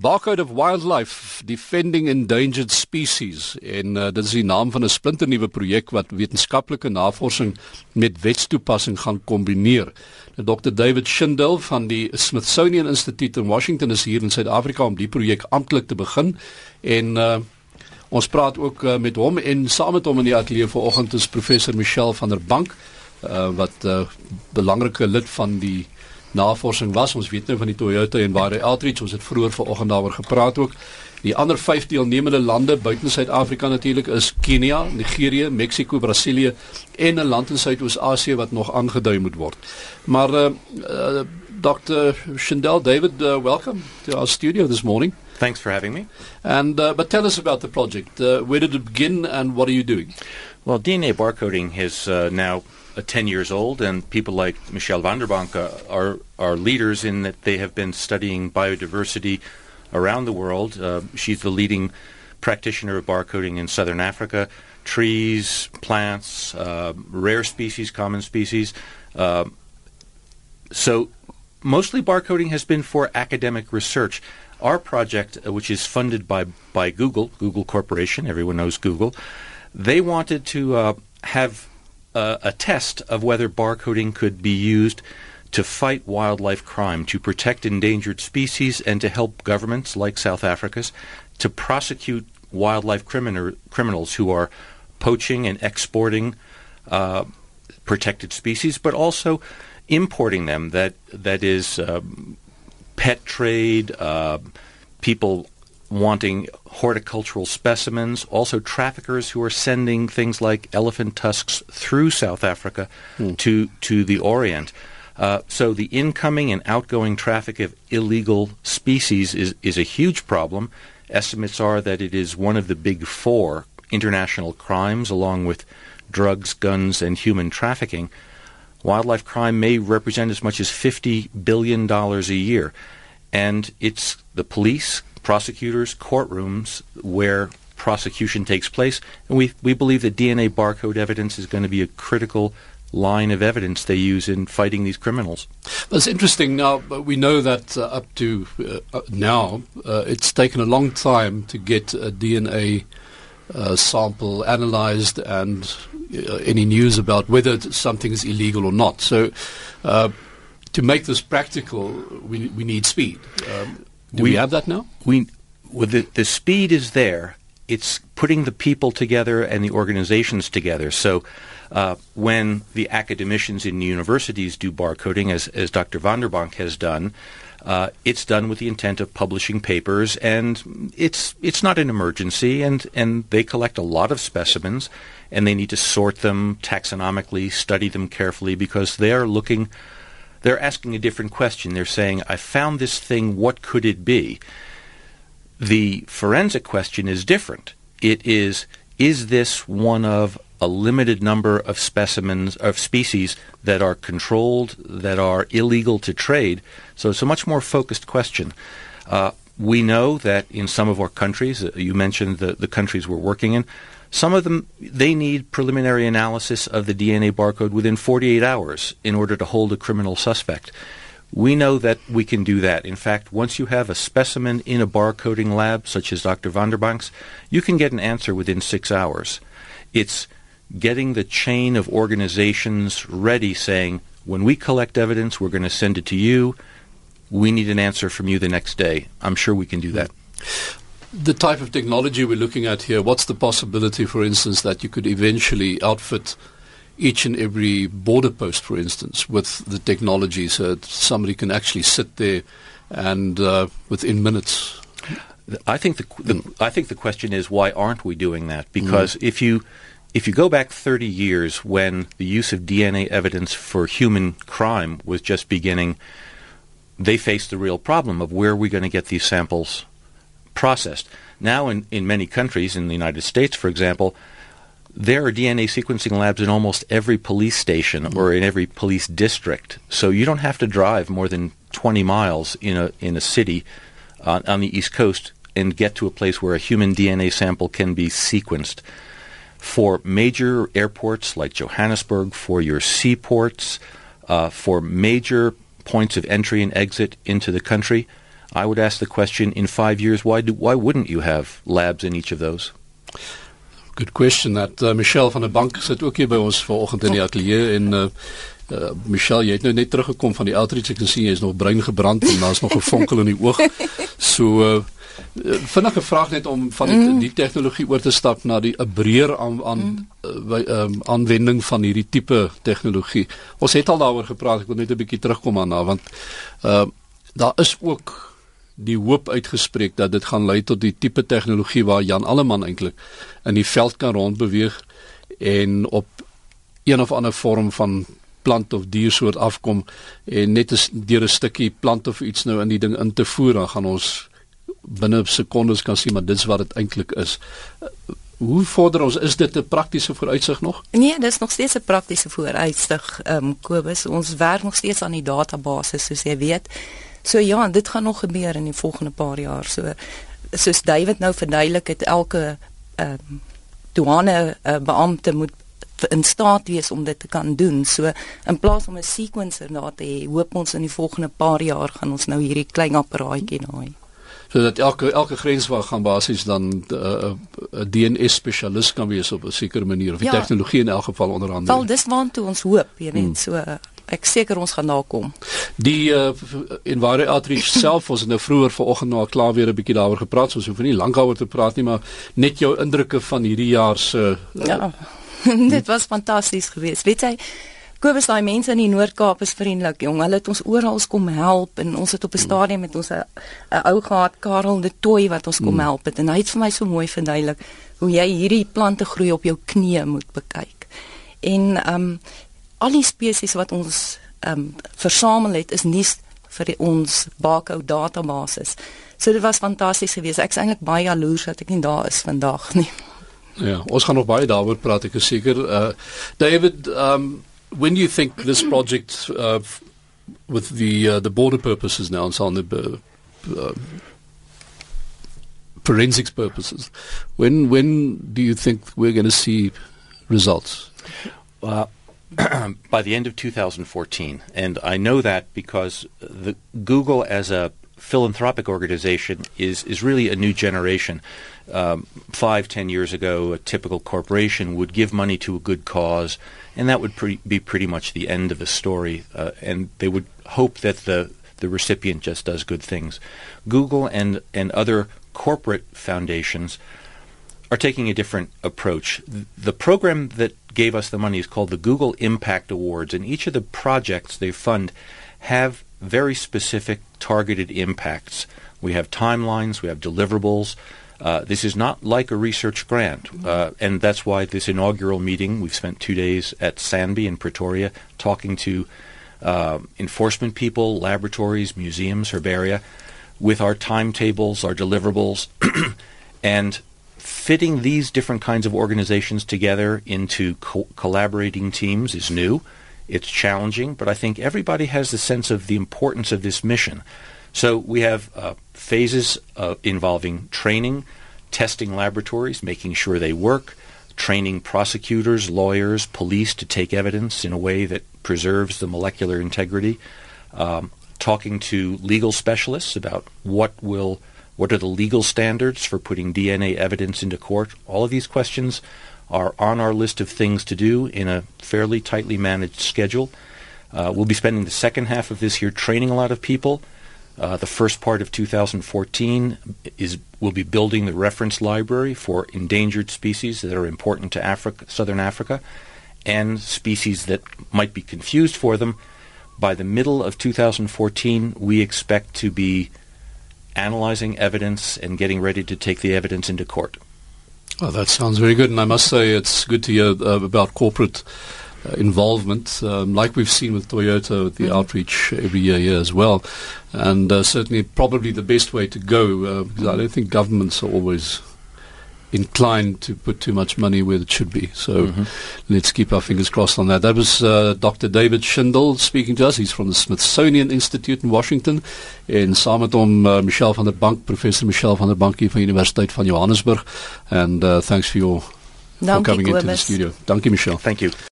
Barcode of Wildlife Defending Endangered Species en uh, dit is die naam van 'n splinternuwe projek wat wetenskaplike navorsing met wetstoepassing gaan kombineer. Nou, Dr David Schindel van die Smithsonian Institute in Washington is hier in Suid-Afrika om die projek amptelik te begin en uh, ons praat ook uh, met hom en saam met hom in die ateljee vanoggend is professor Michelle van der Bank uh, wat 'n uh, belangrike lid van die navorsing was. Ons weet nou van die Toyota en Ware Outreach, ons het vroeër vanoggend daaroor gepraat ook. Die ander 5 deelnemende lande buite Suid-Afrika natuurlik is Kenia, Nigerië, Mexiko, Brasilië en 'n land in Suidoos-Asië wat nog aangedui moet word. Maar uh, uh Dr. Shindel David, uh, welcome to our studio this morning. Thanks for having me. And uh, but tell us about the project. Uh, where did it begin and what are you doing? Well, DNA barcoding has uh, now 10 years old, and people like Michelle van der Bank uh, are, are leaders in that they have been studying biodiversity around the world. Uh, she's the leading practitioner of barcoding in southern Africa. Trees, plants, uh, rare species, common species. Uh, so, mostly barcoding has been for academic research. Our project, uh, which is funded by, by Google, Google Corporation, everyone knows Google, they wanted to have uh, a test of whether barcoding could be used to fight wildlife crime, to protect endangered species, and to help governments like South Africa's to prosecute wildlife crimin- criminals who are poaching and exporting uh, protected species, but also importing them. That that is um, pet trade, uh, people wanting horticultural specimens, also traffickers who are sending things like elephant tusks through South Africa hmm. to to the Orient. Uh, so the incoming and outgoing traffic of illegal species is is a huge problem. Estimates are that it is one of the big four international crimes, along with drugs, guns, and human trafficking. Wildlife crime may represent as much as $50 billion a year. And it's the police, prosecutors, courtrooms where prosecution takes place, and we we believe that DNA barcode evidence is going to be a critical line of evidence they use in fighting these criminals. It's interesting. Now we know that uh, up to uh, now, uh, it's taken a long time to get a DNA uh, sample analyzed and uh, any news about whether something is illegal or not. So. Uh, to make this practical, we, we need speed. Um, do we, we have that now? We the the speed is there. It's putting the people together and the organizations together. So uh, when the academicians in universities do barcoding, as as Dr. van der Bank has done, uh, it's done with the intent of publishing papers, and it's it's not an emergency, and and they collect a lot of specimens, and they need to sort them taxonomically, study them carefully, because they are looking they're asking a different question. They're saying, I found this thing, what could it be? The forensic question is different. It is, is this one of a limited number of specimens of species that are controlled, that are illegal to trade? So it's a much more focused question. Uh, we know that in some of our countries, uh, you mentioned the, the countries we're working in, some of them, they need preliminary analysis of the DNA barcode within 48 hours in order to hold a criminal suspect. We know that we can do that. In fact, once you have a specimen in a barcoding lab, such as Dr. van der Bank's, you can get an answer within six hours. It's getting the chain of organizations ready saying, when we collect evidence, we're going to send it to you. We need an answer from you the next day. I'm sure we can do that hmm. The type of technology we're looking at here, what's the possibility, for instance, that you could eventually outfit each and every border post, for instance, with the technology so that somebody can actually sit there and uh, within minutes? I think the, the mm. I think the question is why aren't we doing that? Because mm. if you if you go back 30 years when the use of DNA evidence for human crime was just beginning, they faced the real problem of where are we going to get these samples processed. Now, in, in many countries, in the United States, for example, there are DNA sequencing labs in almost every police station or in every police district. So you don't have to drive more than 20 miles in a, in a city uh, on the East Coast and get to a place where a human DNA sample can be sequenced. For major airports like Johannesburg, for your seaports, uh, for major points of entry and exit into the country, I would ask the question in 5 years why do, why wouldn't you have labs in each of those? Good question that uh, Michelle van der Bank sit ook hier by ons vanoggend in die ateljee en uh, uh, Michelle jy het nou net teruggekom van die outreach ek kan sien jy is nog bruin gebrand en daar's nog 'n vonkel in die oog. So uh, vinnige vraag net om van die, mm. die tegnologie oor te stap na die 'n breër aan aan mm. uh, um, aanwending van hierdie tipe tegnologie. Ons het al daaroor gepraat, ek wil net 'n bietjie terugkom aan na want uh, daar is ook die hoop uitgespreek dat dit gaan lei tot die tipe tegnologie waar Jan Alleman eintlik in die veld kan rondbeweeg en op een of ander vorm van plant of diersoort afkom en net as deur 'n stukkie plant of iets nou in die ding in te voer dan gaan ons binne sekondes kan sien maar dis wat dit eintlik is. Hoe vorder ons is dit 'n praktiese vooruitsig nog? Nee, dis nog steeds 'n praktiese vooruitsig. Ehm um, Kobus, ons werk nog steeds aan die database soos jy weet. So ja, dit gaan nog gebeur in die volgende paar jaar. So soos David nou verduidelik het elke ehm um, douane uh, beampte moet in staat wees om dit te kan doen. So in plaas om 'n sequencer daar te hê, hoop ons in die volgende paar jaar gaan ons nou hierdie klein apparaatjie daai. So dat elke elke grenswag gaan basies dan 'n uh, uh, DNS spesialist kan wees op 'n sekere manier of die ja, tegnologie in elk geval onderhande. Wel dis waantoe ons hoop, jy weet, hmm. so uh, ek seker ons gaan nakom. Die uh, en waar die outreach self ons het nou vroeër vanoggend nou al klaar weer 'n bietjie daaroor gepraat, so ons hoef nie lank daaroor te praat nie, maar net jou indrukke van hierdie jaar se uh, Ja. dit was fantasties geweest. Weet jy, Kobus daai mense in die Noord-Kaap is vriendelik, jong. Hulle het ons oral kom help en ons het op 'n stadium met ons 'n ou gehad, Karel de Tooi wat ons kom hmm. help het en hy het vir my so mooi verduidelik hoe jy hierdie plante groei op jou knieë moet bekyk. En ehm um, al die spesies wat ons ehm um, versamel het is nie vir ons Bakou databasis. So dit was fantasties geweest. Ek's eintlik baie jaloers dat ek nie daar is vandag nie. Ja, ons gaan nog baie daaroor praat ek is seker. Uh David, um when you think this project uh with the uh, the border purposes now and so on the uh, forensics purposes, when when do you think we're going to see results? Uh, by the end of 2014. And I know that because the Google as a philanthropic organization is, is really a new generation. Um, five, ten years ago, a typical corporation would give money to a good cause, and that would pre- be pretty much the end of the story. Uh, and they would hope that the, the recipient just does good things. Google and, and other corporate foundations are taking a different approach. The program that gave us the money is called the Google Impact Awards, and each of the projects they fund have very specific targeted impacts. We have timelines, we have deliverables. Uh, this is not like a research grant, uh, and that's why this inaugural meeting, we've spent two days at SANBI in Pretoria talking to uh, enforcement people, laboratories, museums, herbaria, with our timetables, our deliverables, and fitting these different kinds of organizations together into co- collaborating teams is new. It's challenging, but I think everybody has the sense of the importance of this mission. So we have uh, phases uh, involving training, testing laboratories, making sure they work, training prosecutors, lawyers, police to take evidence in a way that preserves the molecular integrity, um, talking to legal specialists about what will what are the legal standards for putting DNA evidence into court? All of these questions are on our list of things to do in a fairly tightly managed schedule. Uh, we'll be spending the second half of this year training a lot of people. Uh, the first part of 2014 is we'll be building the reference library for endangered species that are important to Africa, southern Africa, and species that might be confused for them. By the middle of 2014, we expect to be analyzing evidence and getting ready to take the evidence into court. Well, that sounds very good, and I must say it's good to hear uh, about corporate uh, involvement, um, like we've seen with Toyota, with the mm-hmm. outreach every year here as well, and uh, certainly probably the best way to go uh, because I don't think governments are always inclined to put too much money where it should be. So mm-hmm. let's keep our fingers crossed on that. That was uh, Dr. David Schindel speaking to us. He's from the Smithsonian Institute in Washington. En saam met hom uh, Michelle van der Bank, professor Michelle van der Bank hier van Universiteit van Johannesburg. And uh, thanks for your Dankie, for coming into the studio. Dankie Michelle. Thank you.